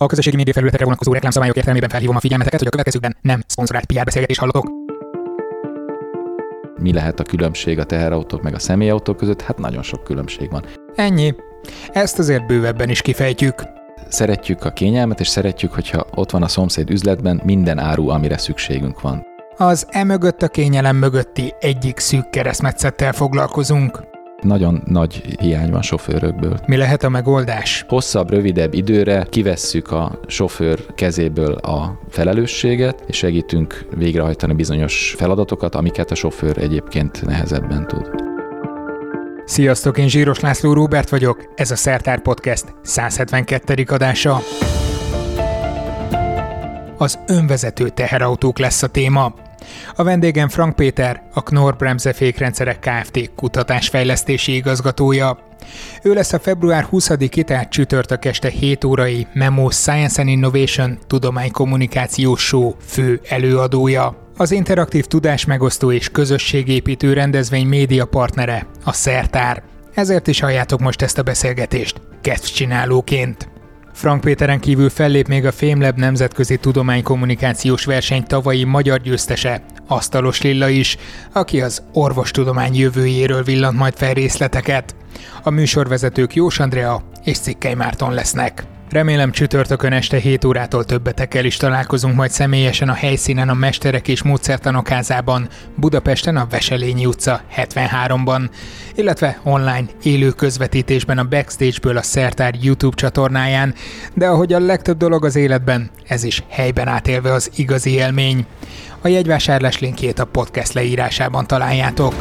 A közösségi média felületekre vonatkozó reklámszabályok értelmében felhívom a figyelmeteket, hogy a következőkben nem szponzorált PR beszélgetés hallotok. Mi lehet a különbség a teherautók meg a személyautók között? Hát nagyon sok különbség van. Ennyi. Ezt azért bővebben is kifejtjük. Szeretjük a kényelmet, és szeretjük, hogyha ott van a szomszéd üzletben minden áru, amire szükségünk van. Az e mögött a kényelem mögötti egyik szűk keresztmetszettel foglalkozunk. Nagyon nagy hiány van sofőrökből. Mi lehet a megoldás? Hosszabb, rövidebb időre kivesszük a sofőr kezéből a felelősséget, és segítünk végrehajtani bizonyos feladatokat, amiket a sofőr egyébként nehezebben tud. Sziasztok, én Zsíros László Róbert vagyok, ez a Szertár Podcast 172. adása. Az önvezető teherautók lesz a téma. A vendégem Frank Péter, a Knorr Bremse fékrendszerek Kft. kutatásfejlesztési igazgatója. Ő lesz a február 20-i, tehát csütörtök este 7 órai Memo Science and Innovation tudománykommunikációs show fő előadója. Az interaktív tudásmegosztó és közösségépítő rendezvény média partnere, a Szertár. Ezért is halljátok most ezt a beszélgetést, kedvcsinálóként. Frank Péteren kívül fellép még a Fémleb Nemzetközi Tudománykommunikációs Verseny tavalyi magyar győztese, Asztalos Lilla is, aki az orvostudomány jövőjéről villant majd fel részleteket. A műsorvezetők Jós Andrea és Cikkely Márton lesznek. Remélem csütörtökön este 7 órától többetekkel is találkozunk majd személyesen a helyszínen a Mesterek és Módszertanok házában, Budapesten a Veselényi utca 73-ban, illetve online élő közvetítésben a Backstage-ből a Szertár YouTube csatornáján, de ahogy a legtöbb dolog az életben, ez is helyben átélve az igazi élmény. A jegyvásárlás linkjét a podcast leírásában találjátok.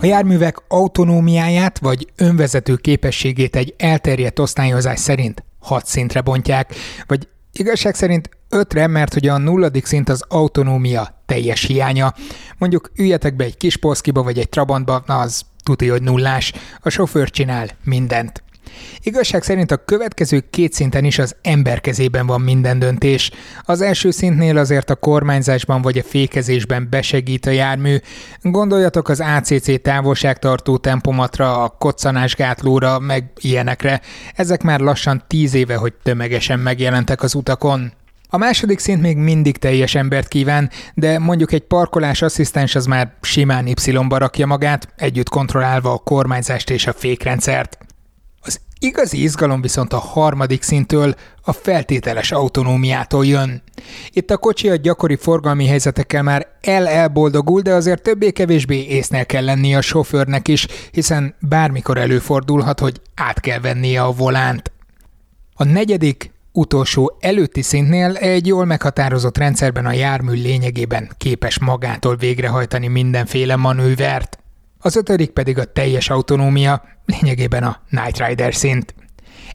A járművek autonómiáját vagy önvezető képességét egy elterjedt osztályozás szerint 6 szintre bontják, vagy igazság szerint 5-re, mert hogy a nulladik szint az autonómia teljes hiánya. Mondjuk üljetek be egy kis polszkiba vagy egy trabantba, na az tudja, hogy nullás, a sofőr csinál mindent. Igazság szerint a következő két szinten is az ember kezében van minden döntés. Az első szintnél azért a kormányzásban vagy a fékezésben besegít a jármű. Gondoljatok az ACC távolságtartó tempomatra, a koccanásgátlóra, meg ilyenekre. Ezek már lassan tíz éve, hogy tömegesen megjelentek az utakon. A második szint még mindig teljes embert kíván, de mondjuk egy parkolás asszisztens az már simán Y-ba rakja magát, együtt kontrollálva a kormányzást és a fékrendszert. Az igazi izgalom viszont a harmadik szintől, a feltételes autonómiától jön. Itt a kocsi a gyakori forgalmi helyzetekkel már el-elboldogul, de azért többé-kevésbé észnél kell lennie a sofőrnek is, hiszen bármikor előfordulhat, hogy át kell vennie a volánt. A negyedik, utolsó előtti szintnél egy jól meghatározott rendszerben a jármű lényegében képes magától végrehajtani mindenféle manővert. Az ötödik pedig a teljes autonómia, lényegében a Night Rider szint.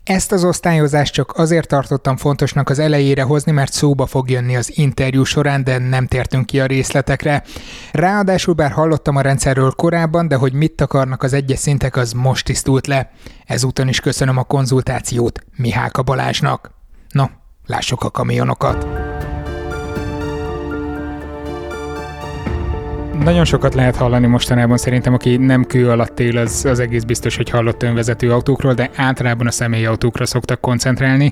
Ezt az osztályozást csak azért tartottam fontosnak az elejére hozni, mert szóba fog jönni az interjú során, de nem tértünk ki a részletekre. Ráadásul bár hallottam a rendszerről korábban, de hogy mit akarnak az egyes szintek, az most tisztult le. Ezúton is köszönöm a konzultációt Mihálka Balázsnak. Na, lássuk a kamionokat. Nagyon sokat lehet hallani mostanában szerintem, aki nem kő alatt él, az, az egész biztos, hogy hallott önvezető autókról, de általában a személyautókra szoktak koncentrálni.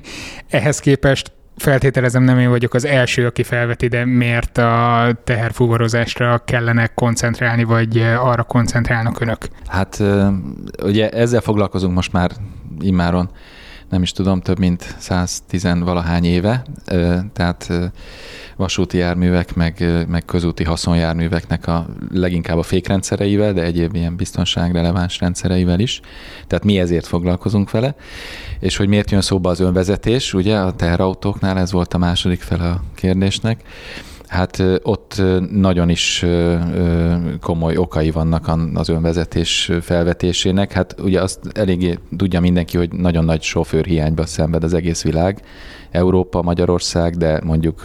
Ehhez képest feltételezem nem én vagyok az első, aki felveti, de miért a teherfuvarozásra kellene koncentrálni, vagy arra koncentrálnak önök? Hát ugye ezzel foglalkozunk most már immáron nem is tudom, több mint 110 valahány éve, tehát vasúti járművek, meg, meg közúti haszonjárműveknek a leginkább a fékrendszereivel, de egyéb ilyen biztonságreleváns rendszereivel is. Tehát mi ezért foglalkozunk vele. És hogy miért jön szóba az önvezetés, ugye a teherautóknál ez volt a második fele a kérdésnek. Hát ott nagyon is komoly okai vannak az önvezetés felvetésének. Hát ugye azt eléggé tudja mindenki, hogy nagyon nagy sofőrhiányba szenved az egész világ. Európa, Magyarország, de mondjuk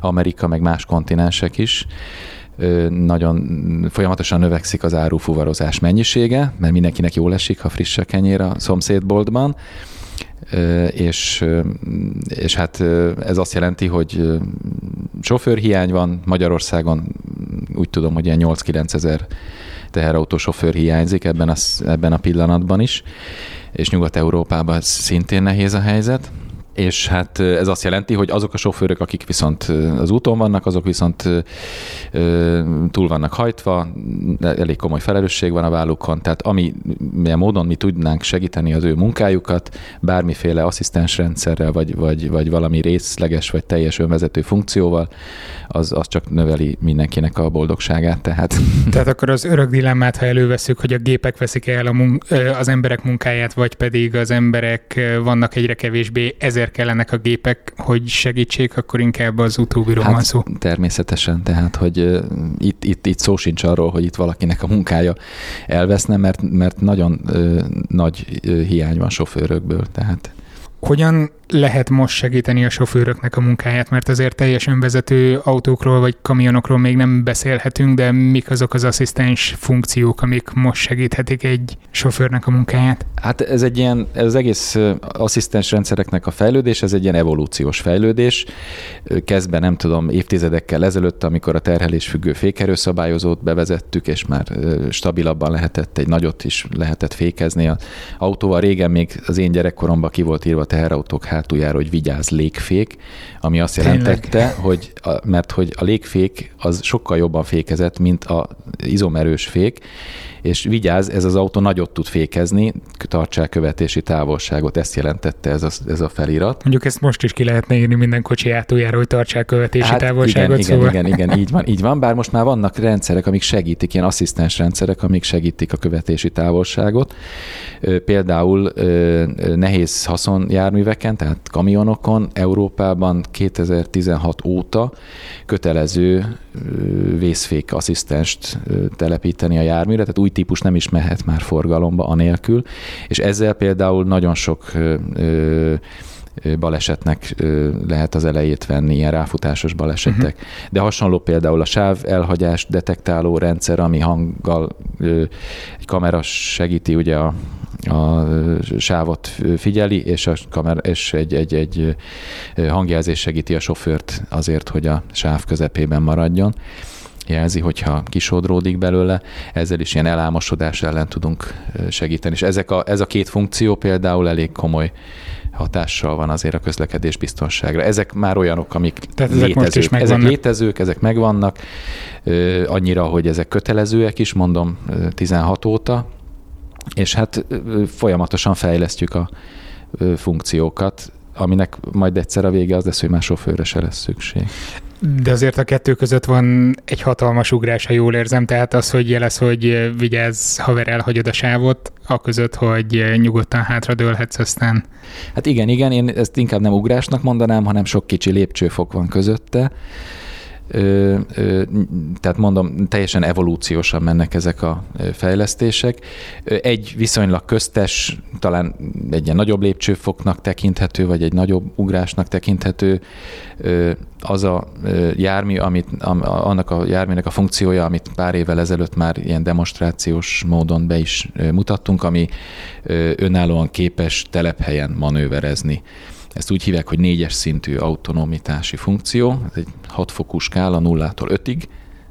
Amerika, meg más kontinensek is nagyon folyamatosan növekszik az árufuvarozás mennyisége, mert mindenkinek jól esik, ha friss a kenyér a szomszédboltban, és, és hát ez azt jelenti, hogy sofőrhiány van Magyarországon, úgy tudom, hogy ilyen 8-9 ezer teherautó sofőr hiányzik ebben a, ebben a pillanatban is, és Nyugat-Európában szintén nehéz a helyzet és hát ez azt jelenti, hogy azok a sofőrök, akik viszont az úton vannak, azok viszont túl vannak hajtva, elég komoly felelősség van a vállukon, tehát ami milyen módon mi tudnánk segíteni az ő munkájukat, bármiféle asszisztens rendszerrel, vagy, vagy, vagy valami részleges, vagy teljes önvezető funkcióval, az, az csak növeli mindenkinek a boldogságát. Tehát. tehát akkor az örök dilemmát, ha előveszük, hogy a gépek veszik el a mun- az emberek munkáját, vagy pedig az emberek vannak egyre kevésbé ezer ezért kellenek a gépek, hogy segítsék, akkor inkább az utóbbiról hát, van szó. Természetesen, tehát, hogy uh, itt, itt, itt szó sincs arról, hogy itt valakinek a munkája elveszne, mert, mert nagyon uh, nagy uh, hiány van sofőrökből, tehát hogyan lehet most segíteni a sofőröknek a munkáját, mert azért teljes önvezető autókról vagy kamionokról még nem beszélhetünk, de mik azok az asszisztens funkciók, amik most segíthetik egy sofőrnek a munkáját? Hát ez egy ilyen, ez az egész asszisztens rendszereknek a fejlődés, ez egy ilyen evolúciós fejlődés. Kezdve nem tudom, évtizedekkel ezelőtt, amikor a terhelés függő fékerőszabályozót bevezettük, és már stabilabban lehetett, egy nagyot is lehetett fékezni. A autóval régen még az én gyerekkoromban ki volt írva teherautók hátuljára, hogy vigyáz légfék, ami azt jelentette, hogy a, mert hogy a légfék az sokkal jobban fékezett, mint az izomerős fék, és vigyáz, ez az autó nagyot tud fékezni, tartsák követési távolságot, ezt jelentette ez a, ez a felirat. Mondjuk ezt most is ki lehetne írni minden kocsi átuljára, hogy tartsák követési hát távolságot. Igen, szóval. igen, igen, igen, így van, így van, bár most már vannak rendszerek, amik segítik, ilyen asszisztens rendszerek, amik segítik a követési távolságot. Például nehéz haszonjárműveken, tehát kamionokon Európában 2016 óta kötelező vészfék asszisztenst telepíteni a járműre, tehát új típus nem is mehet már forgalomba anélkül, és ezzel például nagyon sok balesetnek lehet az elejét venni, ilyen ráfutásos balesetek. Uh-huh. De hasonló például a sáv elhagyás detektáló rendszer, ami hanggal egy kamera segíti ugye a, a sávot figyeli, és, a kamera, és egy, egy, egy hangjelzés segíti a sofőrt azért, hogy a sáv közepében maradjon jelzi, hogyha kisodródik belőle, ezzel is ilyen elámosodás ellen tudunk segíteni. És ezek a, ez a két funkció például elég komoly hatással van azért a közlekedés biztonságra. Ezek már olyanok, amik Tehát ezek létezők. Is ezek létezők, ezek megvannak, annyira, hogy ezek kötelezőek is, mondom, 16 óta, és hát folyamatosan fejlesztjük a funkciókat, aminek majd egyszer a vége az lesz, hogy már sofőrre se lesz szükség. De azért a kettő között van egy hatalmas ugrás, ha jól érzem, tehát az, hogy jelez, hogy vigyázz, haver, elhagyod a sávot, a között, hogy nyugodtan hátradőlhetsz aztán. Hát igen, igen, én ezt inkább nem ugrásnak mondanám, hanem sok kicsi lépcsőfok van közötte ö, ö, tehát mondom, teljesen evolúciósan mennek ezek a fejlesztések. Egy viszonylag köztes, talán egy ilyen nagyobb lépcsőfoknak tekinthető, vagy egy nagyobb ugrásnak tekinthető az a jármű, amit, annak a járműnek a funkciója, amit pár évvel ezelőtt már ilyen demonstrációs módon be is mutattunk, ami önállóan képes telephelyen manőverezni. Ezt úgy hívják, hogy négyes szintű autonomitási funkció. Ez egy hatfokú skála nullától ötig,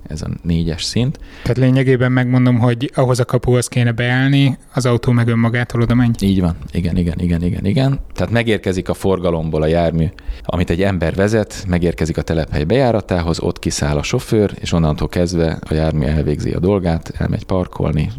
ez a négyes szint. Tehát lényegében megmondom, hogy ahhoz a kapuhoz kéne beállni, az autó meg önmagától oda megy. Így van, igen, igen, igen, igen, igen. Tehát megérkezik a forgalomból a jármű, amit egy ember vezet, megérkezik a telephely bejáratához, ott kiszáll a sofőr, és onnantól kezdve a jármű elvégzi a dolgát, elmegy parkolni,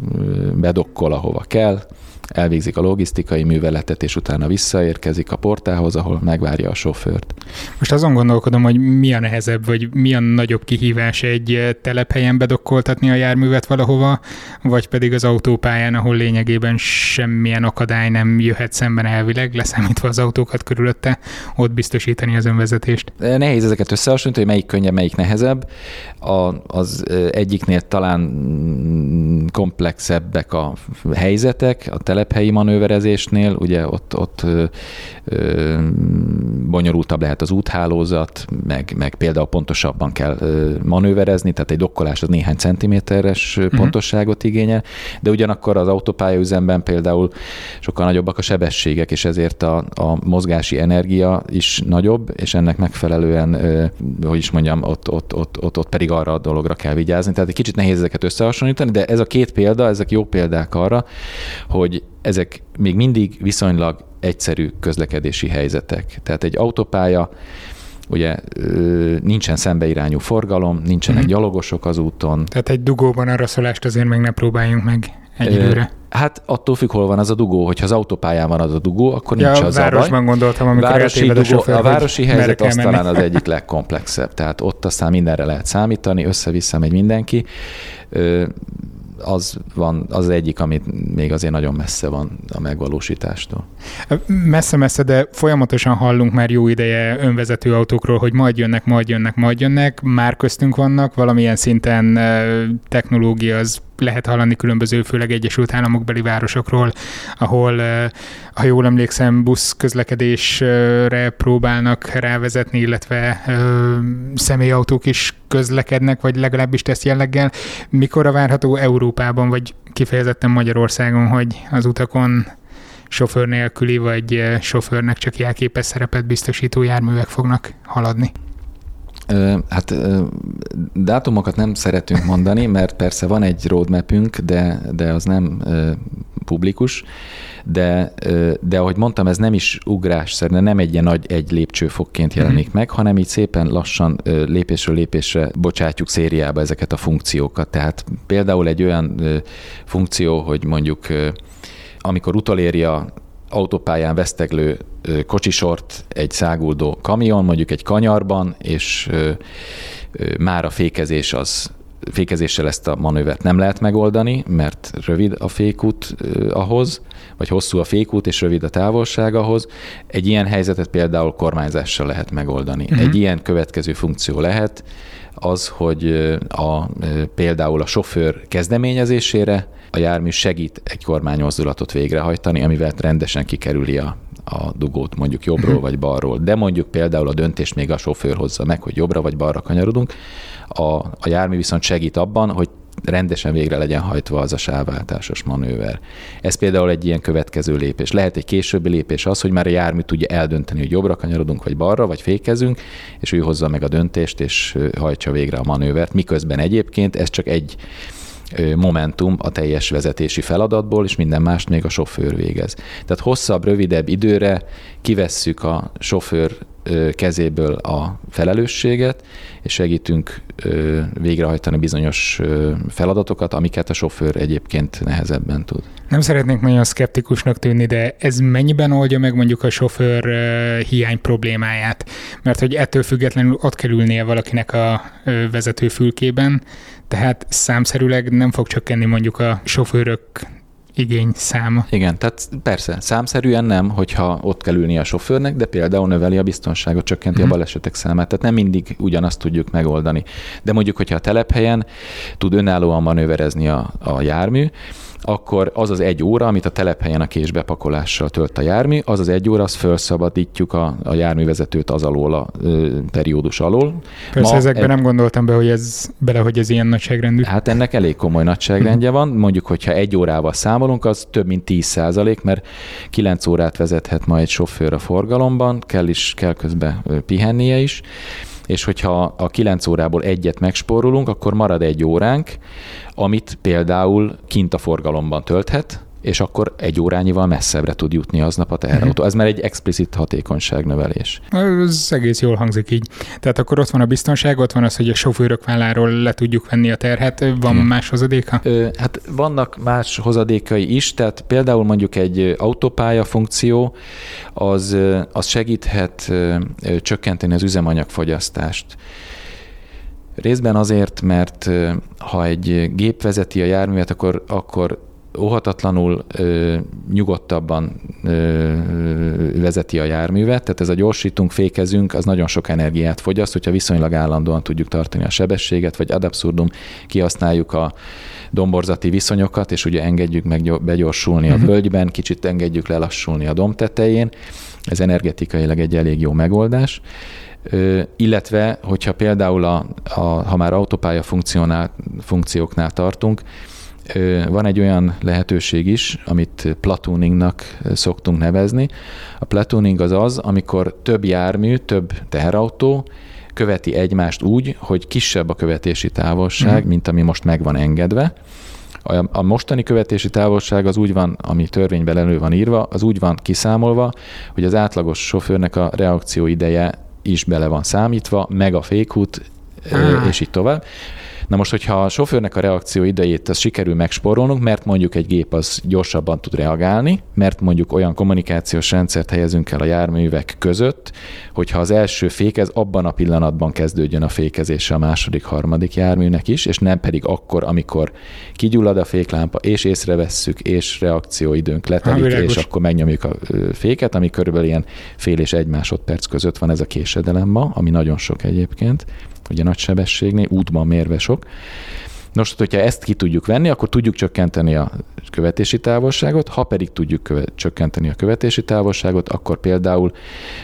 bedokkol, ahova kell, elvégzik a logisztikai műveletet, és utána visszaérkezik a portához, ahol megvárja a sofőrt. Most azon gondolkodom, hogy mi a nehezebb, vagy mi a nagyobb kihívás egy telephelyen bedokkoltatni a járművet valahova, vagy pedig az autópályán, ahol lényegében semmilyen akadály nem jöhet szemben elvileg, leszámítva az autókat körülötte, ott biztosítani az önvezetést. Nehéz ezeket összehasonlítani, hogy melyik könnyebb, melyik nehezebb. A, az egyiknél talán komplexebbek a helyzetek, a tele telephelyi manőverezésnél, ugye ott, ott ö, ö, bonyolultabb lehet az úthálózat, meg, meg például pontosabban kell ö, manőverezni, tehát egy dokkolás az néhány centiméteres uh-huh. pontosságot igényel, de ugyanakkor az autópályaüzemben például sokkal nagyobbak a sebességek, és ezért a, a mozgási energia is nagyobb, és ennek megfelelően, ö, hogy is mondjam, ott, ott, ott, ott, ott pedig arra a dologra kell vigyázni. Tehát egy kicsit nehéz ezeket összehasonlítani, de ez a két példa, ezek jó példák arra, hogy ezek még mindig viszonylag egyszerű közlekedési helyzetek. Tehát egy autópálya, ugye nincsen szembeirányú forgalom, nincsenek uh-huh. gyalogosok az úton. Tehát egy dugóban arra szolást azért még ne próbáljunk meg egyelőre. Hát attól függ, hol van az a dugó. Hogyha az autópályán van az a dugó, akkor ja, nincs az a városban baj. gondoltam, amikor városi dugó, a, sofőr, a városi helyzet az talán az egyik legkomplexebb. Tehát ott aztán mindenre lehet számítani, össze-vissza megy mindenki az van az egyik, amit még azért nagyon messze van a megvalósítástól. Messze-messze, de folyamatosan hallunk már jó ideje önvezető autókról, hogy majd jönnek, majd jönnek, majd jönnek, már köztünk vannak, valamilyen szinten technológia az lehet hallani különböző, főleg Egyesült Államokbeli városokról, ahol, ha jól emlékszem, busz közlekedésre próbálnak rávezetni, illetve személyautók is közlekednek, vagy legalábbis tesz jelleggel. Mikor a várható Európában, vagy kifejezetten Magyarországon, hogy az utakon sofőr nélküli, vagy sofőrnek csak jelképes szerepet biztosító járművek fognak haladni? Hát dátumokat nem szeretünk mondani, mert persze van egy roadmapünk, de, de az nem publikus, de, de ahogy mondtam, ez nem is ugrás szerint, nem egy ilyen nagy egy lépcsőfokként jelenik mm. meg, hanem így szépen lassan lépésről lépésre bocsátjuk szériába ezeket a funkciókat. Tehát például egy olyan funkció, hogy mondjuk amikor utoléri a autópályán veszteglő kocsisort egy száguldó kamion, mondjuk egy kanyarban, és már a fékezés az fékezéssel ezt a manővert nem lehet megoldani, mert rövid a fékút ahhoz, vagy hosszú a fékút és rövid a távolság ahhoz. Egy ilyen helyzetet például kormányzással lehet megoldani. Uh-huh. Egy ilyen következő funkció lehet az, hogy a, például a sofőr kezdeményezésére a jármű segít egy kormánymozdulatot végrehajtani, amivel rendesen kikerüli a, a dugót mondjuk jobbról mhm. vagy balról. De mondjuk például a döntést még a sofőr hozza meg, hogy jobbra vagy balra kanyarodunk. A, a jármű viszont segít abban, hogy rendesen végre legyen hajtva az a sávváltásos manőver. Ez például egy ilyen következő lépés. Lehet egy későbbi lépés az, hogy már a jármű tudja eldönteni, hogy jobbra kanyarodunk, vagy balra, vagy fékezünk, és ő hozza meg a döntést, és hajtsa végre a manővert, miközben egyébként ez csak egy momentum a teljes vezetési feladatból, és minden mást még a sofőr végez. Tehát hosszabb, rövidebb időre kivesszük a sofőr kezéből a felelősséget, és segítünk végrehajtani bizonyos feladatokat, amiket a sofőr egyébként nehezebben tud. Nem szeretnék nagyon szkeptikusnak tűnni, de ez mennyiben oldja meg mondjuk a sofőr hiány problémáját? Mert hogy ettől függetlenül ott kell ülnie valakinek a vezetőfülkében, tehát számszerűleg nem fog csökkenni mondjuk a sofőrök igény száma. Igen, tehát persze, számszerűen nem, hogyha ott kell ülni a sofőrnek, de például növeli a biztonságot, csökkenti mm. a balesetek számát. Tehát nem mindig ugyanazt tudjuk megoldani. De mondjuk, hogyha a telephelyen tud önállóan manőverezni a, a jármű, akkor az az egy óra, amit a telephelyen a késbepakolással tölt a jármű, az az egy óra, azt felszabadítjuk a, a járművezetőt az alól, a ö, periódus alól. Persze Ma ezekben e- nem gondoltam be, hogy ez bele, hogy ez ilyen nagyságrendű. Hát ennek elég komoly nagyságrendje van. Mondjuk, hogyha egy órával számolunk, az több mint 10 százalék, mert 9 órát vezethet ma egy sofőr a forgalomban, kell is, kell közben pihennie is és hogyha a 9 órából egyet megspórolunk, akkor marad egy óránk, amit például kint a forgalomban tölthet, és akkor egy órányival messzebbre tud jutni aznap a teherautó. Ez már egy explicit hatékonyságnövelés. Ez egész jól hangzik így. Tehát akkor ott van a biztonság, ott van az, hogy a sofőrök válláról le tudjuk venni a terhet. Van uh-huh. más hozadéka? Ö, hát vannak más hozadékai is, tehát például mondjuk egy autópálya funkció, az, az segíthet csökkenteni az üzemanyagfogyasztást. Részben azért, mert ha egy gép vezeti a járművet, akkor, akkor óhatatlanul ö, nyugodtabban ö, vezeti a járművet, tehát ez a gyorsítunk, fékezünk, az nagyon sok energiát fogyaszt, hogyha viszonylag állandóan tudjuk tartani a sebességet, vagy ad abszurdum kihasználjuk a domborzati viszonyokat, és ugye engedjük meg begyorsulni a mhm. völgyben, kicsit engedjük lelassulni a domb tetején. Ez energetikailag egy elég jó megoldás. Illetve, hogyha például, a, a, ha már autópálya funkcióknál tartunk, van egy olyan lehetőség is, amit platuningnak szoktunk nevezni. A platuning az az, amikor több jármű, több teherautó követi egymást úgy, hogy kisebb a követési távolság, mm. mint ami most meg van engedve. A, a mostani követési távolság az úgy van, ami törvényben elő van írva, az úgy van kiszámolva, hogy az átlagos sofőrnek a reakció ideje is bele van számítva, meg a fékút, ah. és így tovább. Na most, hogyha a sofőrnek a reakció idejét az sikerül megsporolnunk, mert mondjuk egy gép az gyorsabban tud reagálni, mert mondjuk olyan kommunikációs rendszert helyezünk el a járművek között, hogyha az első fékez abban a pillanatban kezdődjön a fékezése a második, harmadik járműnek is, és nem pedig akkor, amikor kigyullad a féklámpa, és észrevesszük, és reakcióidőnk letelik, és akkor megnyomjuk a féket, ami körülbelül ilyen fél és egy másodperc között van ez a késedelem ma, ami nagyon sok egyébként ugye nagy sebességnél, útban mérve sok. Nos, hogyha ezt ki tudjuk venni, akkor tudjuk csökkenteni a követési távolságot, ha pedig tudjuk köve- csökkenteni a követési távolságot, akkor például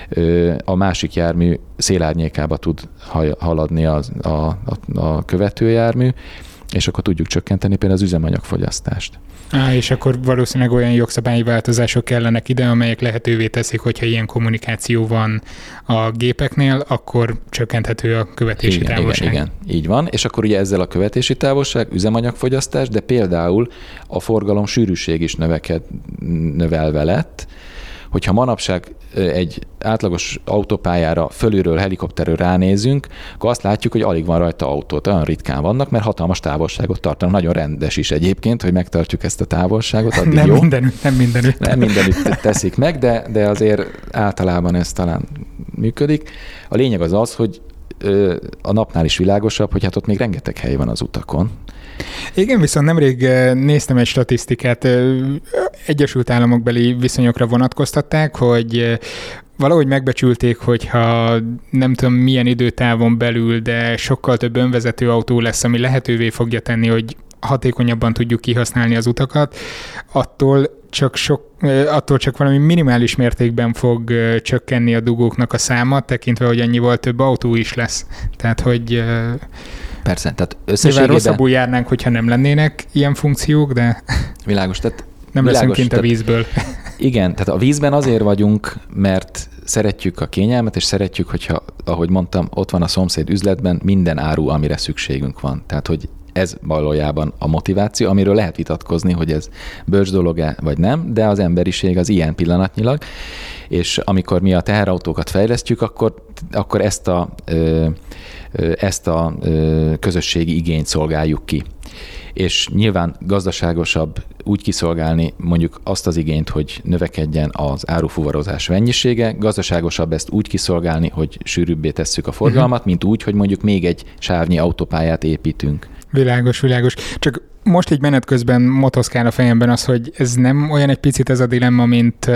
ö, a másik jármű szélárnyékába tud haladni a, a, a, a követőjármű, és akkor tudjuk csökkenteni például az üzemanyagfogyasztást. Á, és akkor valószínűleg olyan jogszabályi változások kellenek ide, amelyek lehetővé teszik, hogyha ilyen kommunikáció van a gépeknél, akkor csökkenthető a követési igen, távolság. Igen, igen, így van. És akkor ugye ezzel a követési távolság, üzemanyagfogyasztás, de például a forgalom sűrűség is növeked, növelve lett, hogyha manapság egy átlagos autópályára fölülről, helikopterről ránézünk, akkor azt látjuk, hogy alig van rajta autó. Olyan ritkán vannak, mert hatalmas távolságot tartanak. Nagyon rendes is egyébként, hogy megtartjuk ezt a távolságot. Addig nem jó. mindenütt, nem mindenütt. Nem mindenütt teszik meg, de, de azért általában ez talán működik. A lényeg az az, hogy a napnál is világosabb, hogy hát ott még rengeteg hely van az utakon. Igen, viszont nemrég néztem egy statisztikát, Egyesült Államokbeli viszonyokra vonatkoztatták, hogy valahogy megbecsülték, hogyha nem tudom milyen időtávon belül, de sokkal több önvezető autó lesz, ami lehetővé fogja tenni, hogy hatékonyabban tudjuk kihasználni az utakat, attól csak sok, attól csak valami minimális mértékben fog csökkenni a dugóknak a száma, tekintve, hogy annyival több autó is lesz. Tehát, hogy Persze, tehát összességében... Nyilván rosszabbul járnánk, hogyha nem lennének ilyen funkciók, de... Világos, tehát... Nem világos, leszünk kint a vízből. Igen, tehát a vízben azért vagyunk, mert szeretjük a kényelmet, és szeretjük, hogyha, ahogy mondtam, ott van a szomszéd üzletben minden áru, amire szükségünk van. Tehát, hogy ez valójában a motiváció, amiről lehet vitatkozni, hogy ez bölcs dolog-e vagy nem, de az emberiség az ilyen pillanatnyilag, és amikor mi a teherautókat fejlesztjük, akkor, akkor ezt a ezt a közösségi igényt szolgáljuk ki. És nyilván gazdaságosabb úgy kiszolgálni mondjuk azt az igényt, hogy növekedjen az árufuvarozás mennyisége, gazdaságosabb ezt úgy kiszolgálni, hogy sűrűbbé tesszük a forgalmat, uh-huh. mint úgy, hogy mondjuk még egy sávnyi autópályát építünk. Világos, világos. Csak most így menet közben motoszkál a fejemben az, hogy ez nem olyan egy picit ez a dilemma, mint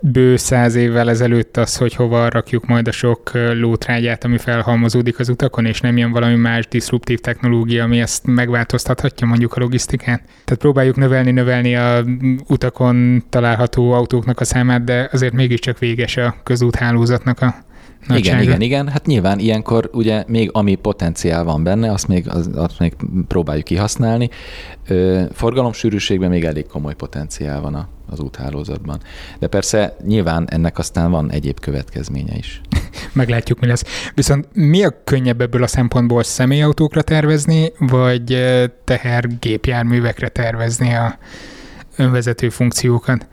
bő száz évvel ezelőtt az, hogy hova rakjuk majd a sok lótrágyát, ami felhalmozódik az utakon, és nem jön valami más diszruptív technológia, ami ezt megváltoztathatja mondjuk a logisztikát. Tehát próbáljuk növelni, növelni a utakon található autóknak a számát, de azért mégiscsak véges a közúthálózatnak a Nagysága. Igen, igen, igen. Hát nyilván ilyenkor ugye még ami potenciál van benne, azt még, az, azt még próbáljuk kihasználni. Forgalomsűrűségben még elég komoly potenciál van a, az úthálózatban. De persze nyilván ennek aztán van egyéb következménye is. Meglátjuk, mi lesz. Viszont mi a könnyebb ebből a szempontból személyautókra tervezni, vagy tehergépjárművekre tervezni a önvezető funkciókat?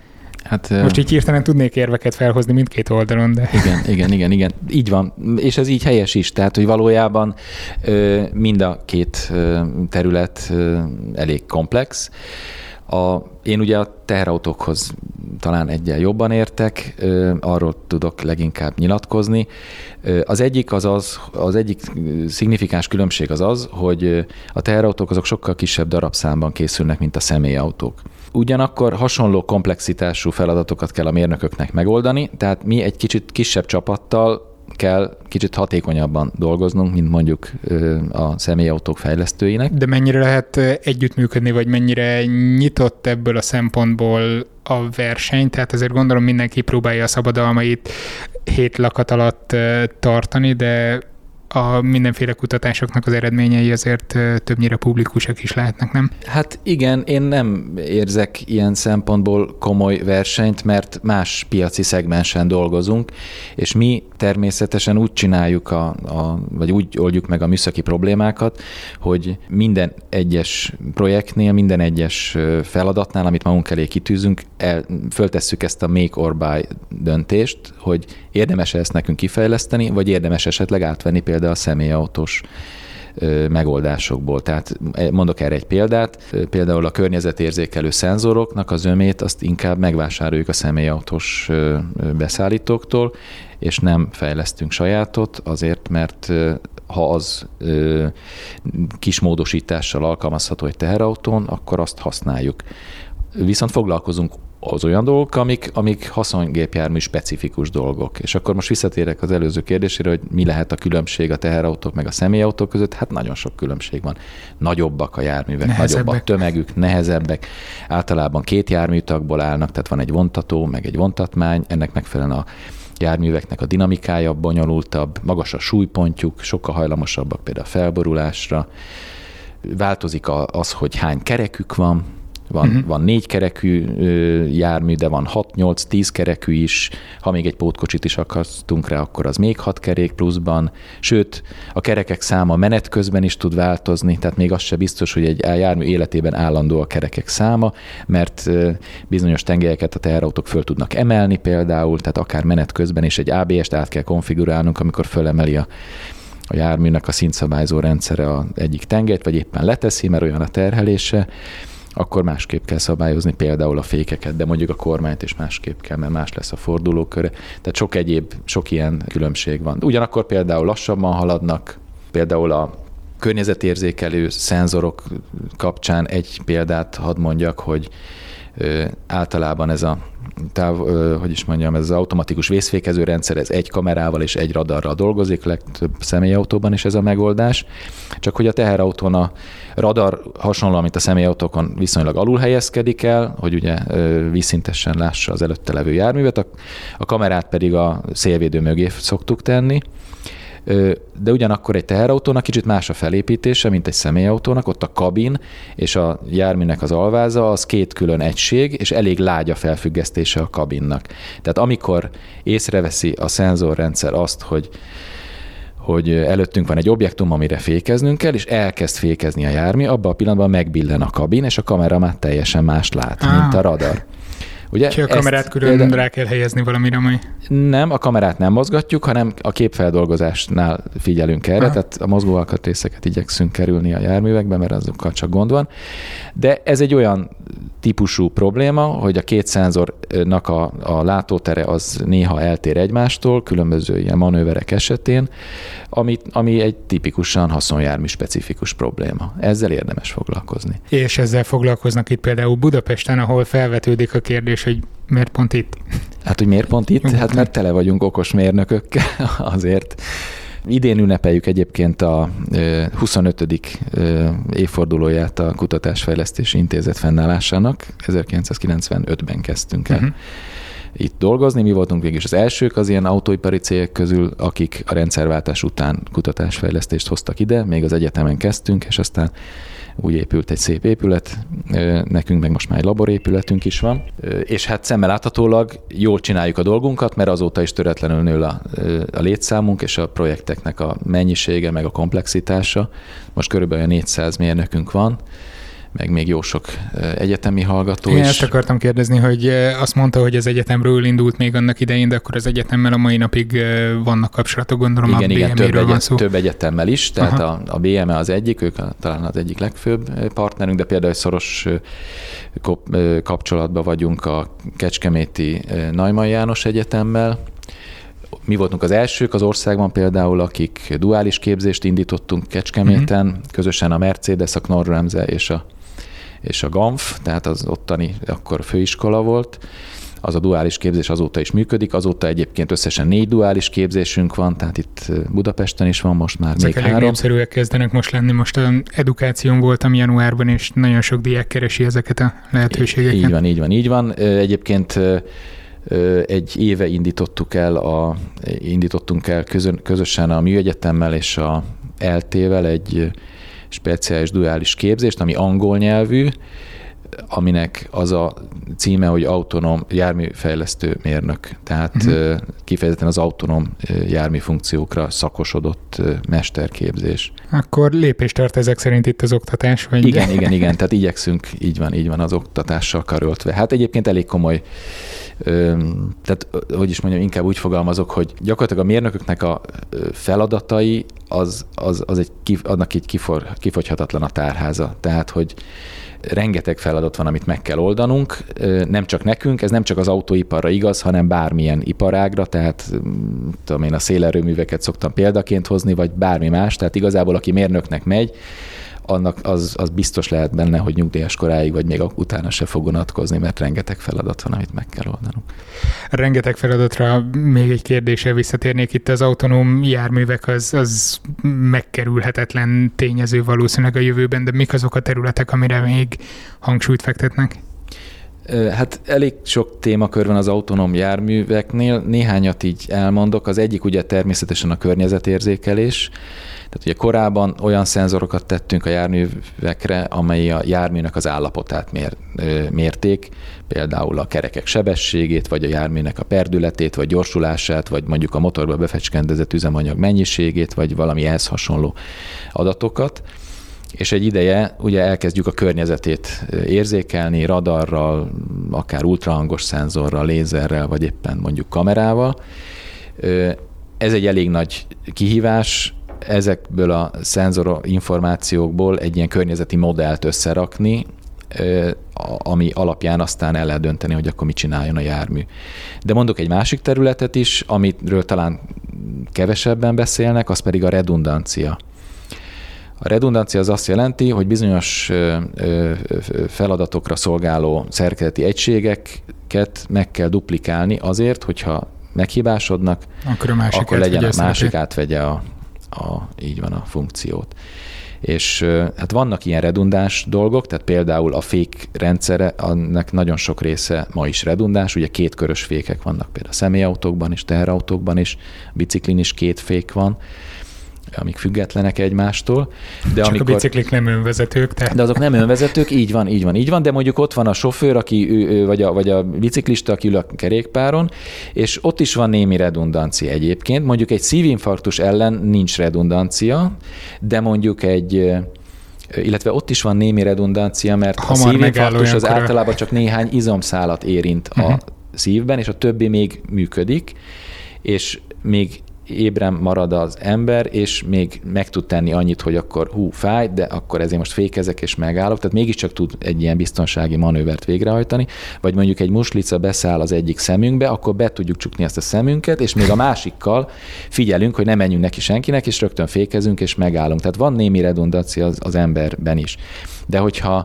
Hát, Most így hirtelen tudnék érveket felhozni mindkét oldalon, de... Igen, igen, igen, igen. Így van. És ez így helyes is. Tehát, hogy valójában mind a két terület elég komplex. A, én ugye a teherautókhoz talán egyel jobban értek, arról tudok leginkább nyilatkozni. Az egyik az az, az egyik szignifikáns különbség az az, hogy a teherautók azok sokkal kisebb darabszámban készülnek, mint a személyautók. Ugyanakkor hasonló komplexitású feladatokat kell a mérnököknek megoldani, tehát mi egy kicsit kisebb csapattal kell kicsit hatékonyabban dolgoznunk, mint mondjuk a személyautók fejlesztőinek. De mennyire lehet együttműködni, vagy mennyire nyitott ebből a szempontból a verseny? Tehát azért gondolom mindenki próbálja a szabadalmait hét lakat alatt tartani, de a mindenféle kutatásoknak az eredményei azért többnyire publikusak is lehetnek, nem? Hát igen, én nem érzek ilyen szempontból komoly versenyt, mert más piaci szegmensen dolgozunk, és mi természetesen úgy csináljuk, a, a, vagy úgy oldjuk meg a műszaki problémákat, hogy minden egyes projektnél, minden egyes feladatnál, amit magunk elé kitűzünk, el, föltesszük ezt a make or buy döntést, hogy érdemes ezt nekünk kifejleszteni, vagy érdemes esetleg átvenni például a személyautós megoldásokból. Tehát e, mondok erre egy példát, például a környezetérzékelő szenzoroknak az ömét azt inkább megvásároljuk a személyautós beszállítóktól, és nem fejlesztünk sajátot, azért, mert ha az kis módosítással alkalmazható egy teherautón, akkor azt használjuk. Viszont foglalkozunk az olyan dolgok, amik, amik haszongépjármű specifikus dolgok. És akkor most visszatérek az előző kérdésére, hogy mi lehet a különbség a teherautók meg a személyautók között. Hát nagyon sok különbség van. Nagyobbak a járművek, nehezebbek. nagyobb a tömegük, nehezebbek. Általában két járműtagból állnak, tehát van egy vontató, meg egy vontatmány, ennek megfelelően a járműveknek a dinamikája bonyolultabb, magas a súlypontjuk, sokkal hajlamosabbak például a felborulásra. Változik az, hogy hány kerekük van, van, uh-huh. van négy kerekű jármű, de van 6-8-10 kerekű is. Ha még egy pótkocsit is akasztunk rá, akkor az még 6 kerék pluszban. Sőt, a kerekek száma menet közben is tud változni, tehát még az se biztos, hogy egy jármű életében állandó a kerekek száma, mert bizonyos tengelyeket a teherautók föl tudnak emelni például, tehát akár menet közben is egy ABS-t át kell konfigurálnunk, amikor fölemeli a a járműnek a szintszabályzó rendszere a egyik tengelyt, vagy éppen leteszi, mert olyan a terhelése akkor másképp kell szabályozni például a fékeket, de mondjuk a kormányt is másképp kell, mert más lesz a fordulóköre. Tehát sok egyéb, sok ilyen különbség van. Ugyanakkor például lassabban haladnak, például a környezetérzékelő szenzorok kapcsán egy példát hadd mondjak, hogy általában ez a táv, hogy is mondjam, ez az automatikus vészfékező rendszer, ez egy kamerával és egy radarral dolgozik, legtöbb személyautóban is ez a megoldás. Csak hogy a teherautón a radar hasonló, mint a személyautókon viszonylag alul helyezkedik el, hogy ugye vízszintesen lássa az előtte levő járművet, a, a kamerát pedig a szélvédő mögé szoktuk tenni, de ugyanakkor egy teherautónak kicsit más a felépítése, mint egy személyautónak, ott a kabin és a járműnek az alváza az két külön egység, és elég lágy a felfüggesztése a kabinnak. Tehát amikor észreveszi a szenzorrendszer azt, hogy hogy előttünk van egy objektum, amire fékeznünk kell, és elkezd fékezni a jármű, abban a pillanatban megbillen a kabin, és a kamera már teljesen más lát, ah. mint a radar. Ugye Csak a kamerát külön például... rá kell helyezni valamire, ami... Nem, a kamerát nem mozgatjuk, hanem a képfeldolgozásnál figyelünk erre, Aha. tehát a mozgó alkatrészeket igyekszünk kerülni a járművekbe, mert azokkal csak gond van. De ez egy olyan típusú probléma, hogy a két szenzornak a, a látótere az néha eltér egymástól, különböző ilyen manőverek esetén, ami, ami egy tipikusan haszonjármű specifikus probléma. Ezzel érdemes foglalkozni. És ezzel foglalkoznak itt például Budapesten, ahol felvetődik a kérdés, hogy miért pont itt? Hát, hogy miért pont itt? Hát mert tele vagyunk okos mérnökökkel azért. Idén ünnepeljük egyébként a 25. évfordulóját a Kutatásfejlesztési Intézet fennállásának. 1995-ben kezdtünk el uh-huh. Itt dolgozni. Mi voltunk végig az elsők az ilyen autóipari cégek közül, akik a rendszerváltás után kutatásfejlesztést hoztak ide. Még az egyetemen kezdtünk, és aztán úgy épült egy szép épület, nekünk meg most már egy laborépületünk is van, és hát szemmel láthatólag jól csináljuk a dolgunkat, mert azóta is töretlenül nő a, a létszámunk és a projekteknek a mennyisége, meg a komplexitása. Most körülbelül 400 mérnökünk van, meg még jó sok egyetemi hallgató Én is. ezt akartam kérdezni, hogy azt mondta, hogy az egyetemről indult még annak idején, de akkor az egyetemmel a mai napig vannak kapcsolatok, gondolom igen, a igen, több, egyet, szó. több egyetemmel is, tehát a, a BME az egyik, ők a, talán az egyik legfőbb partnerünk, de például szoros kapcsolatban vagyunk a Kecskeméti Najman János Egyetemmel, mi voltunk az elsők az országban például, akik duális képzést indítottunk Kecskeméten, uh-huh. közösen a Mercedes, a Knorr és a és a GANF, tehát az ottani akkor főiskola volt, az a duális képzés azóta is működik, azóta egyébként összesen négy duális képzésünk van, tehát itt Budapesten is van most már Ezek még három. népszerűek kezdenek most lenni. Most a edukáción voltam januárban, és nagyon sok diák keresi ezeket a lehetőségeket. Így van, így van, így van. Egyébként Egy éve indítottuk el a, indítottunk el közön, közösen a Műegyetemmel és a LT-vel egy speciális duális képzést, ami angol nyelvű, aminek az a címe, hogy autonóm járműfejlesztő mérnök. Tehát uh-huh. kifejezetten az autonóm járműfunkciókra szakosodott mesterképzés. Akkor lépést tart ezek szerint itt az oktatás? Vagy igen, igen, igen, tehát igyekszünk, így van, így van az oktatással karöltve. Hát egyébként elég komoly tehát, hogy is mondjam, inkább úgy fogalmazok, hogy gyakorlatilag a mérnököknek a feladatai az, az, az egy, annak így kifor, kifogyhatatlan a tárháza. Tehát, hogy rengeteg feladat van, amit meg kell oldanunk, nem csak nekünk, ez nem csak az autóiparra igaz, hanem bármilyen iparágra, tehát tudom én a szélerőműveket szoktam példaként hozni, vagy bármi más, tehát igazából aki mérnöknek megy, annak az, az biztos lehet benne, hogy nyugdíjas koráig, vagy még utána se fog unatkozni, mert rengeteg feladat van, amit meg kell oldanunk. Rengeteg feladatra még egy kérdéssel visszatérnék itt az autonóm járművek, az, az megkerülhetetlen tényező valószínűleg a jövőben, de mik azok a területek, amire még hangsúlyt fektetnek? Hát elég sok témakör van az autonóm járműveknél, néhányat így elmondok. Az egyik ugye természetesen a környezetérzékelés, tehát ugye korábban olyan szenzorokat tettünk a járművekre, amely a járműnek az állapotát mér, mérték, például a kerekek sebességét, vagy a járműnek a perdületét, vagy gyorsulását, vagy mondjuk a motorba befecskendezett üzemanyag mennyiségét, vagy valami ehhez hasonló adatokat és egy ideje ugye elkezdjük a környezetét érzékelni radarral, akár ultrahangos szenzorral, lézerrel, vagy éppen mondjuk kamerával. Ez egy elég nagy kihívás, ezekből a szenzor információkból egy ilyen környezeti modellt összerakni, ami alapján aztán el lehet dönteni, hogy akkor mit csináljon a jármű. De mondok egy másik területet is, amiről talán kevesebben beszélnek, az pedig a redundancia. A redundancia az azt jelenti, hogy bizonyos feladatokra szolgáló szerkezeti egységeket meg kell duplikálni azért, hogyha meghibásodnak, akkor, a másik akkor legyen a másik átvegye a, a, így van a funkciót. És hát vannak ilyen redundáns dolgok, tehát például a fék rendszere, annak nagyon sok része ma is redundáns, ugye két körös fékek vannak például a személyautókban is, teherautókban is, biciklin is két fék van, amik függetlenek egymástól. De Csak amikor, a biciklik nem önvezetők. Te. De azok nem önvezetők, így van, így van, így van, de mondjuk ott van a sofőr, aki, vagy, a, vagy a biciklista, aki ül a kerékpáron, és ott is van némi redundancia egyébként. Mondjuk egy szívinfarktus ellen nincs redundancia, de mondjuk egy illetve ott is van némi redundancia, mert Hamar a szívinfarktus az általában csak néhány izomszálat érint uh-huh. a mhm. szívben, és a többi még működik, és még ébren marad az ember, és még meg tud tenni annyit, hogy akkor hú, fáj, de akkor ezért most fékezek és megállok, tehát mégiscsak tud egy ilyen biztonsági manővert végrehajtani, vagy mondjuk egy muslica beszáll az egyik szemünkbe, akkor be tudjuk csukni ezt a szemünket, és még a másikkal figyelünk, hogy ne menjünk neki senkinek, és rögtön fékezünk és megállunk. Tehát van némi redundancia az, az emberben is. De hogyha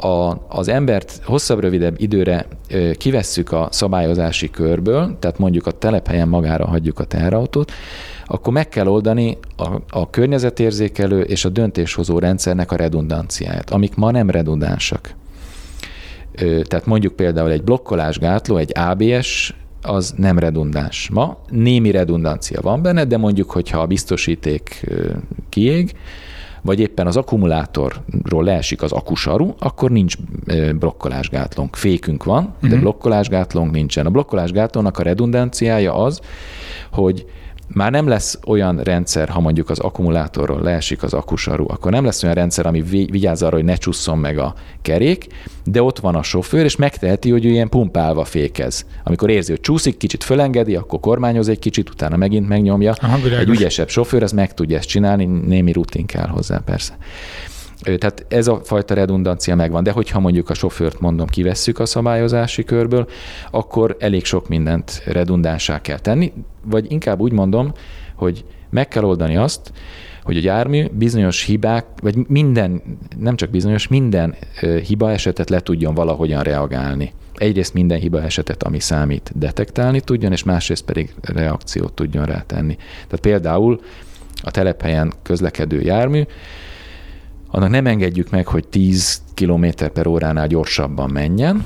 a, az embert hosszabb, rövidebb időre kivesszük a szabályozási körből, tehát mondjuk a telephelyen magára hagyjuk a teherautót, akkor meg kell oldani a, a környezetérzékelő és a döntéshozó rendszernek a redundanciáját, amik ma nem redundánsak. Tehát mondjuk például egy blokkolásgátló, egy ABS az nem redundáns ma. Némi redundancia van benne, de mondjuk, hogyha a biztosíték kiég, vagy éppen az akkumulátorról leesik az akusaru, akkor nincs blokkolásgátlónk. Fékünk van, de uh-huh. blokkolásgátlónk nincsen. A blokkolásgátlónak a redundanciája az, hogy már nem lesz olyan rendszer, ha mondjuk az akkumulátorról leesik az akusaru, akkor nem lesz olyan rendszer, ami vigyáz arra, hogy ne csusszon meg a kerék, de ott van a sofőr, és megteheti, hogy ő ilyen pumpálva fékez. Amikor érzi, hogy csúszik, kicsit fölengedi, akkor kormányoz egy kicsit, utána megint megnyomja. Aha, egy ügyesebb sofőr, az meg tudja ezt csinálni, némi rutin kell hozzá persze. Tehát ez a fajta redundancia megvan, de hogyha mondjuk a sofőrt mondom, kivesszük a szabályozási körből, akkor elég sok mindent redundánsá kell tenni, vagy inkább úgy mondom, hogy meg kell oldani azt, hogy a jármű bizonyos hibák, vagy minden, nem csak bizonyos, minden hiba esetet le tudjon valahogyan reagálni. Egyrészt minden hiba esetet, ami számít, detektálni tudjon, és másrészt pedig reakciót tudjon rátenni. Tehát például a telephelyen közlekedő jármű annak nem engedjük meg, hogy 10 km per óránál gyorsabban menjen,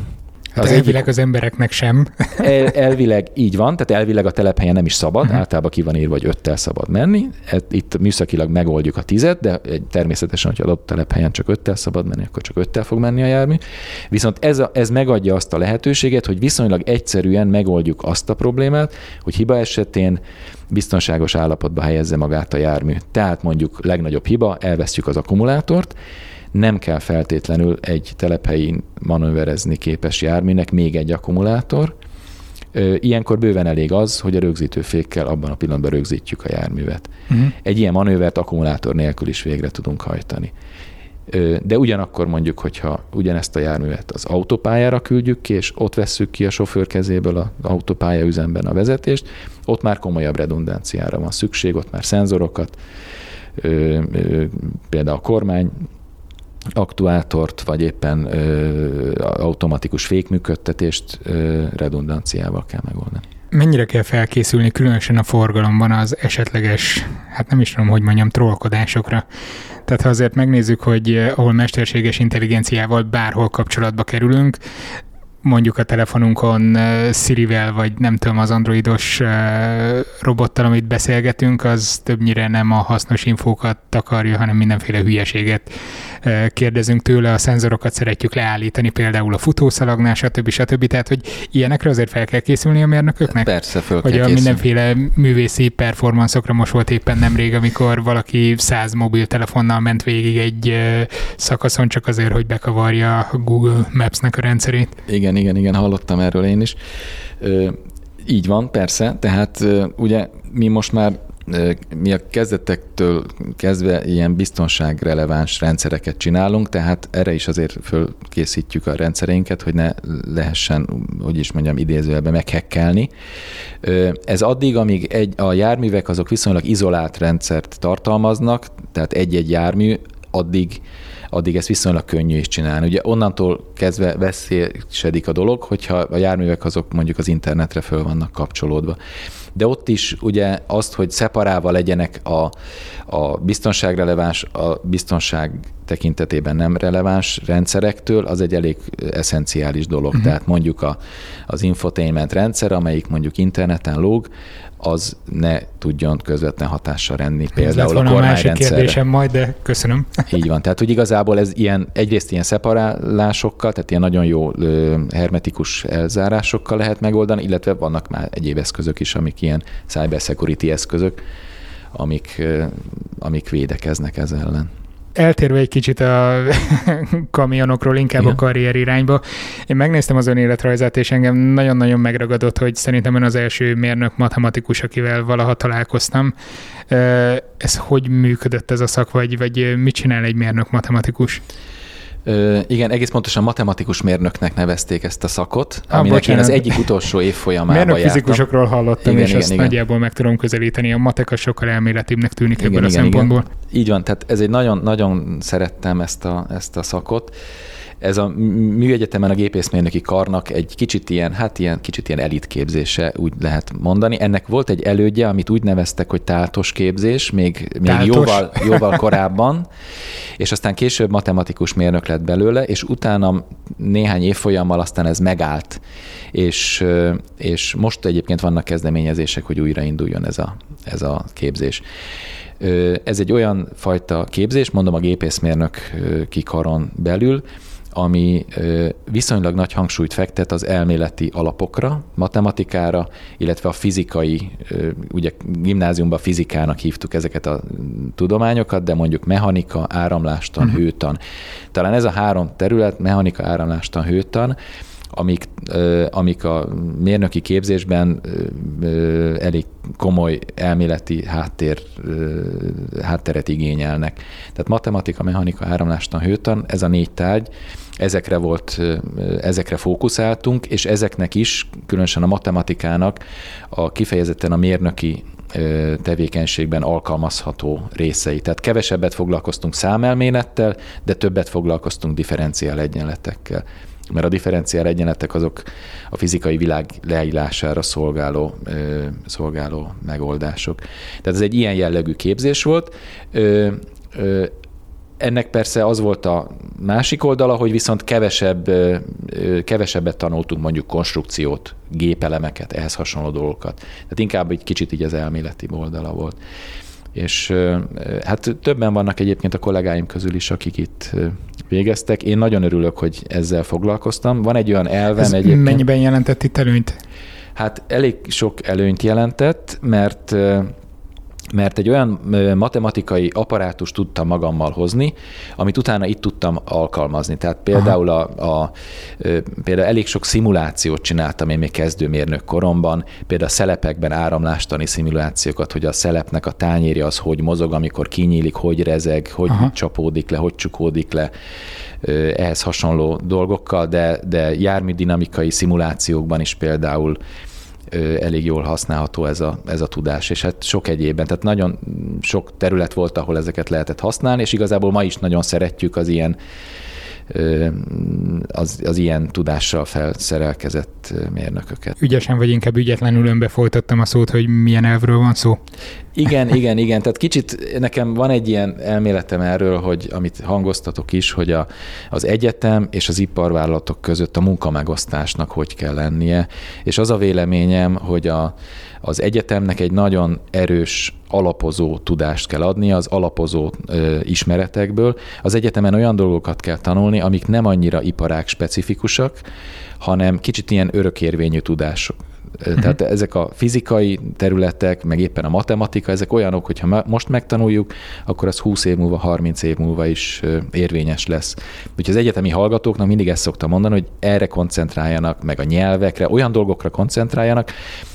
Hát az elvileg egyik, az embereknek sem. El, elvileg így van, tehát elvileg a telephelyen nem is szabad, uh-huh. általában ki van írva, hogy öttel szabad menni. Itt műszakilag megoldjuk a tizet, de természetesen, hogy adott telephelyen csak öttel szabad menni, akkor csak öttel fog menni a jármű. Viszont ez, a, ez megadja azt a lehetőséget, hogy viszonylag egyszerűen megoldjuk azt a problémát, hogy hiba esetén biztonságos állapotba helyezze magát a jármű. Tehát mondjuk legnagyobb hiba, elvesztjük az akkumulátort, nem kell feltétlenül egy telephelyin manőverezni képes járműnek még egy akkumulátor. Ilyenkor bőven elég az, hogy a rögzítőfékkel abban a pillanatban rögzítjük a járművet. Uh-huh. Egy ilyen manővert akkumulátor nélkül is végre tudunk hajtani. De ugyanakkor mondjuk, hogyha ugyanezt a járművet az autópályára küldjük ki, és ott vesszük ki a sofőr kezéből az autópálya üzemben a vezetést, ott már komolyabb redundanciára van szükség, ott már szenzorokat, például a kormány aktúátort, vagy éppen automatikus fékműködtetést ö, redundanciával kell megoldani. Mennyire kell felkészülni, különösen a forgalomban az esetleges, hát nem is tudom, hogy mondjam, trollkodásokra? Tehát ha azért megnézzük, hogy ahol mesterséges intelligenciával bárhol kapcsolatba kerülünk, mondjuk a telefonunkon Siri-vel, vagy nem tudom, az androidos robottal, amit beszélgetünk, az többnyire nem a hasznos infókat takarja, hanem mindenféle hülyeséget kérdezünk tőle, a szenzorokat szeretjük leállítani, például a futószalagnál, stb. stb. Tehát, hogy ilyenekre azért fel kell készülni a mérnököknek? Persze, fel kell Hogy a mindenféle művészi performanszokra most volt éppen nemrég, amikor valaki száz mobiltelefonnal ment végig egy szakaszon csak azért, hogy bekavarja a Google Maps-nek a rendszerét. Igen, igen, igen, hallottam erről én is. Így van, persze. Tehát ugye mi most már mi a kezdetektől kezdve ilyen biztonságreleváns rendszereket csinálunk, tehát erre is azért fölkészítjük a rendszereinket, hogy ne lehessen, hogy is mondjam, idézőjelben meghekkelni. Ez addig, amíg egy, a járművek azok viszonylag izolált rendszert tartalmaznak, tehát egy-egy jármű, addig addig ezt viszonylag könnyű is csinálni. Ugye onnantól kezdve veszélyesedik a dolog, hogyha a járművek azok mondjuk az internetre föl vannak kapcsolódva de ott is ugye azt, hogy szeparálva legyenek a, a biztonságreleváns, a biztonság tekintetében nem releváns rendszerektől, az egy elég eszenciális dolog. Uh-huh. Tehát mondjuk a, az infotainment rendszer, amelyik mondjuk interneten lóg, az ne tudjon közvetlen hatással renni például a kormányrendszerre. másik kérdésem majd, de köszönöm. Így van. Tehát, hogy igazából ez ilyen, egyrészt ilyen szeparálásokkal, tehát ilyen nagyon jó hermetikus elzárásokkal lehet megoldani, illetve vannak már egyéb eszközök is, amik ilyen cybersecurity eszközök, amik, amik védekeznek ez ellen eltérve egy kicsit a kamionokról, inkább Igen. a karrier irányba. Én megnéztem az ön életrajzát, és engem nagyon-nagyon megragadott, hogy szerintem ön az első mérnök matematikus, akivel valaha találkoztam. Ez hogy működött ez a szak, vagy, vagy mit csinál egy mérnök matematikus? Ö, igen, egész pontosan matematikus mérnöknek nevezték ezt a szakot, ah, aminek bocsánat. én az egyik utolsó évfolyamában Mérnök jártam. fizikusokról hallottam, igen, és igen, ezt igen. nagyjából meg tudom közelíteni. A matek sokkal elméletibbnek tűnik igen, ebből igen, a szempontból. Igen. Így van, tehát ez egy nagyon, nagyon szerettem ezt a, ezt a szakot ez a műegyetemen a gépészmérnöki karnak egy kicsit ilyen, hát ilyen, kicsit ilyen elitképzése, úgy lehet mondani. Ennek volt egy elődje, amit úgy neveztek, hogy táltos képzés, még, még jóval, jóval korábban, és aztán később matematikus mérnök lett belőle, és utána néhány évfolyammal aztán ez megállt, és, és most egyébként vannak kezdeményezések, hogy újrainduljon ez a, ez a képzés. Ez egy olyan fajta képzés, mondom a gépészmérnök kikaron belül, ami viszonylag nagy hangsúlyt fektet az elméleti alapokra, matematikára, illetve a fizikai, ugye gimnáziumban fizikának hívtuk ezeket a tudományokat, de mondjuk mechanika, áramlástan, uh-huh. hőtan. Talán ez a három terület, mechanika, áramlástan, hőtan, amik, amik a mérnöki képzésben elég komoly elméleti háttér, hátteret igényelnek. Tehát matematika, mechanika, áramlástan, hőtan, ez a négy tárgy, ezekre volt, ezekre fókuszáltunk, és ezeknek is, különösen a matematikának a kifejezetten a mérnöki tevékenységben alkalmazható részei. Tehát kevesebbet foglalkoztunk számelmélettel, de többet foglalkoztunk differenciál egyenletekkel. Mert a differenciál egyenletek azok a fizikai világ leírására szolgáló, szolgáló megoldások. Tehát ez egy ilyen jellegű képzés volt ennek persze az volt a másik oldala, hogy viszont kevesebb, kevesebbet tanultunk mondjuk konstrukciót, gépelemeket, ehhez hasonló dolgokat. Tehát inkább egy kicsit így az elméleti oldala volt. És hát többen vannak egyébként a kollégáim közül is, akik itt végeztek. Én nagyon örülök, hogy ezzel foglalkoztam. Van egy olyan elvem Ez egyébként. Mennyiben jelentett itt előnyt? Hát elég sok előnyt jelentett, mert mert egy olyan matematikai apparátus tudtam magammal hozni, amit utána itt tudtam alkalmazni. Tehát például, a, a, például elég sok szimulációt csináltam én még kezdőmérnök koromban, például a szelepekben áramlástani szimulációkat, hogy a szelepnek a tányérja az hogy mozog, amikor kinyílik, hogy rezeg, hogy Aha. csapódik le, hogy csukódik le, ehhez hasonló dolgokkal, de, de járműdinamikai szimulációkban is például elég jól használható ez a, ez a tudás, és hát sok egyébben, tehát nagyon sok terület volt, ahol ezeket lehetett használni, és igazából ma is nagyon szeretjük az ilyen az, az ilyen tudással felszerelkezett mérnököket. Ügyesen vagy inkább ügyetlenül önbe folytattam a szót, hogy milyen elvről van szó? Igen, igen, igen. Tehát kicsit nekem van egy ilyen elméletem erről, hogy amit hangoztatok is, hogy a, az egyetem és az iparvállalatok között a munkamegosztásnak hogy kell lennie, és az a véleményem, hogy a, az egyetemnek egy nagyon erős alapozó tudást kell adni, az alapozó ö, ismeretekből. Az egyetemen olyan dolgokat kell tanulni, amik nem annyira iparák specifikusak, hanem kicsit ilyen örökérvényű tudások. Uh-huh. Tehát ezek a fizikai területek, meg éppen a matematika, ezek olyanok, hogyha most megtanuljuk, akkor az 20 év múlva, 30 év múlva is érvényes lesz. Úgyhogy az egyetemi hallgatóknak mindig ezt szoktam mondani, hogy erre koncentráljanak, meg a nyelvekre, olyan dolgokra koncentráljanak,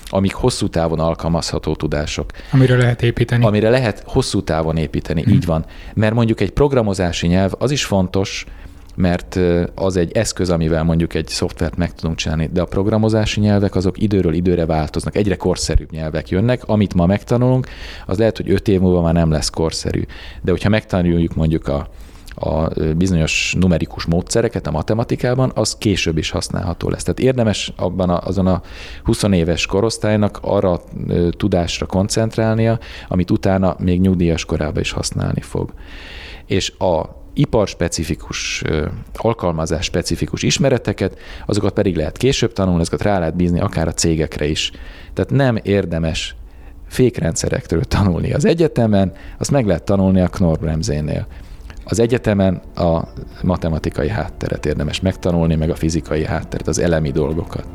amik hosszú távon alkalmazható tudások. Amire lehet építeni. Amire lehet hosszú távon építeni, hmm. így van. Mert mondjuk egy programozási nyelv az is fontos, mert az egy eszköz, amivel mondjuk egy szoftvert meg tudunk csinálni, de a programozási nyelvek azok időről időre változnak, egyre korszerűbb nyelvek jönnek, amit ma megtanulunk, az lehet, hogy öt év múlva már nem lesz korszerű. De hogyha megtanuljuk mondjuk a, a bizonyos numerikus módszereket a matematikában, az később is használható lesz. Tehát érdemes abban a, azon a 20 éves korosztálynak arra a tudásra koncentrálnia, amit utána még nyugdíjas korában is használni fog. És a iparspecifikus, alkalmazás specifikus ismereteket, azokat pedig lehet később tanulni, azokat rá lehet bízni akár a cégekre is. Tehát nem érdemes fékrendszerektől tanulni az egyetemen, azt meg lehet tanulni a Knorr-Bremsénél. Az egyetemen a matematikai hátteret érdemes megtanulni, meg a fizikai hátteret, az elemi dolgokat.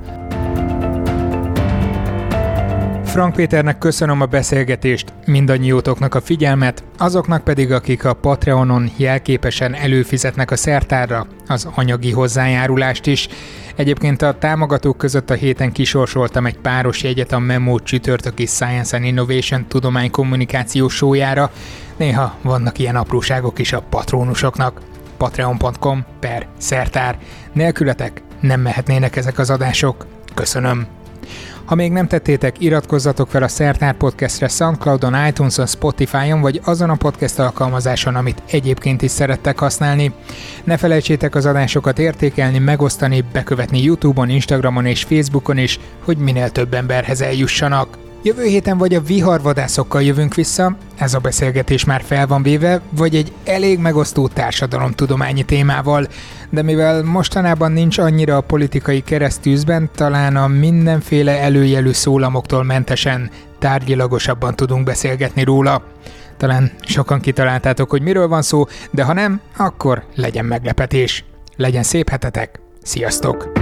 Frank Péternek köszönöm a beszélgetést, mindannyiótoknak a figyelmet, azoknak pedig, akik a Patreonon jelképesen előfizetnek a szertárra, az anyagi hozzájárulást is. Egyébként a támogatók között a héten kisorsoltam egy páros jegyet a Memo csütörtöki Science and Innovation tudománykommunikáció sójára. Néha vannak ilyen apróságok is a patrónusoknak. Patreon.com per szertár. Nélkületek nem mehetnének ezek az adások. Köszönöm. Ha még nem tettétek, iratkozzatok fel a Szertár Podcastre Soundcloudon, iTunes-on, Spotify-on, vagy azon a podcast alkalmazáson, amit egyébként is szerettek használni. Ne felejtsétek az adásokat értékelni, megosztani, bekövetni YouTube-on, Instagramon és Facebookon is, hogy minél több emberhez eljussanak. Jövő héten vagy a viharvadászokkal jövünk vissza, ez a beszélgetés már fel van véve, vagy egy elég megosztó társadalomtudományi témával, de mivel mostanában nincs annyira a politikai keresztűzben, talán a mindenféle előjelű szólamoktól mentesen tárgyilagosabban tudunk beszélgetni róla. Talán sokan kitaláltátok, hogy miről van szó, de ha nem, akkor legyen meglepetés. Legyen szép hetetek, sziasztok!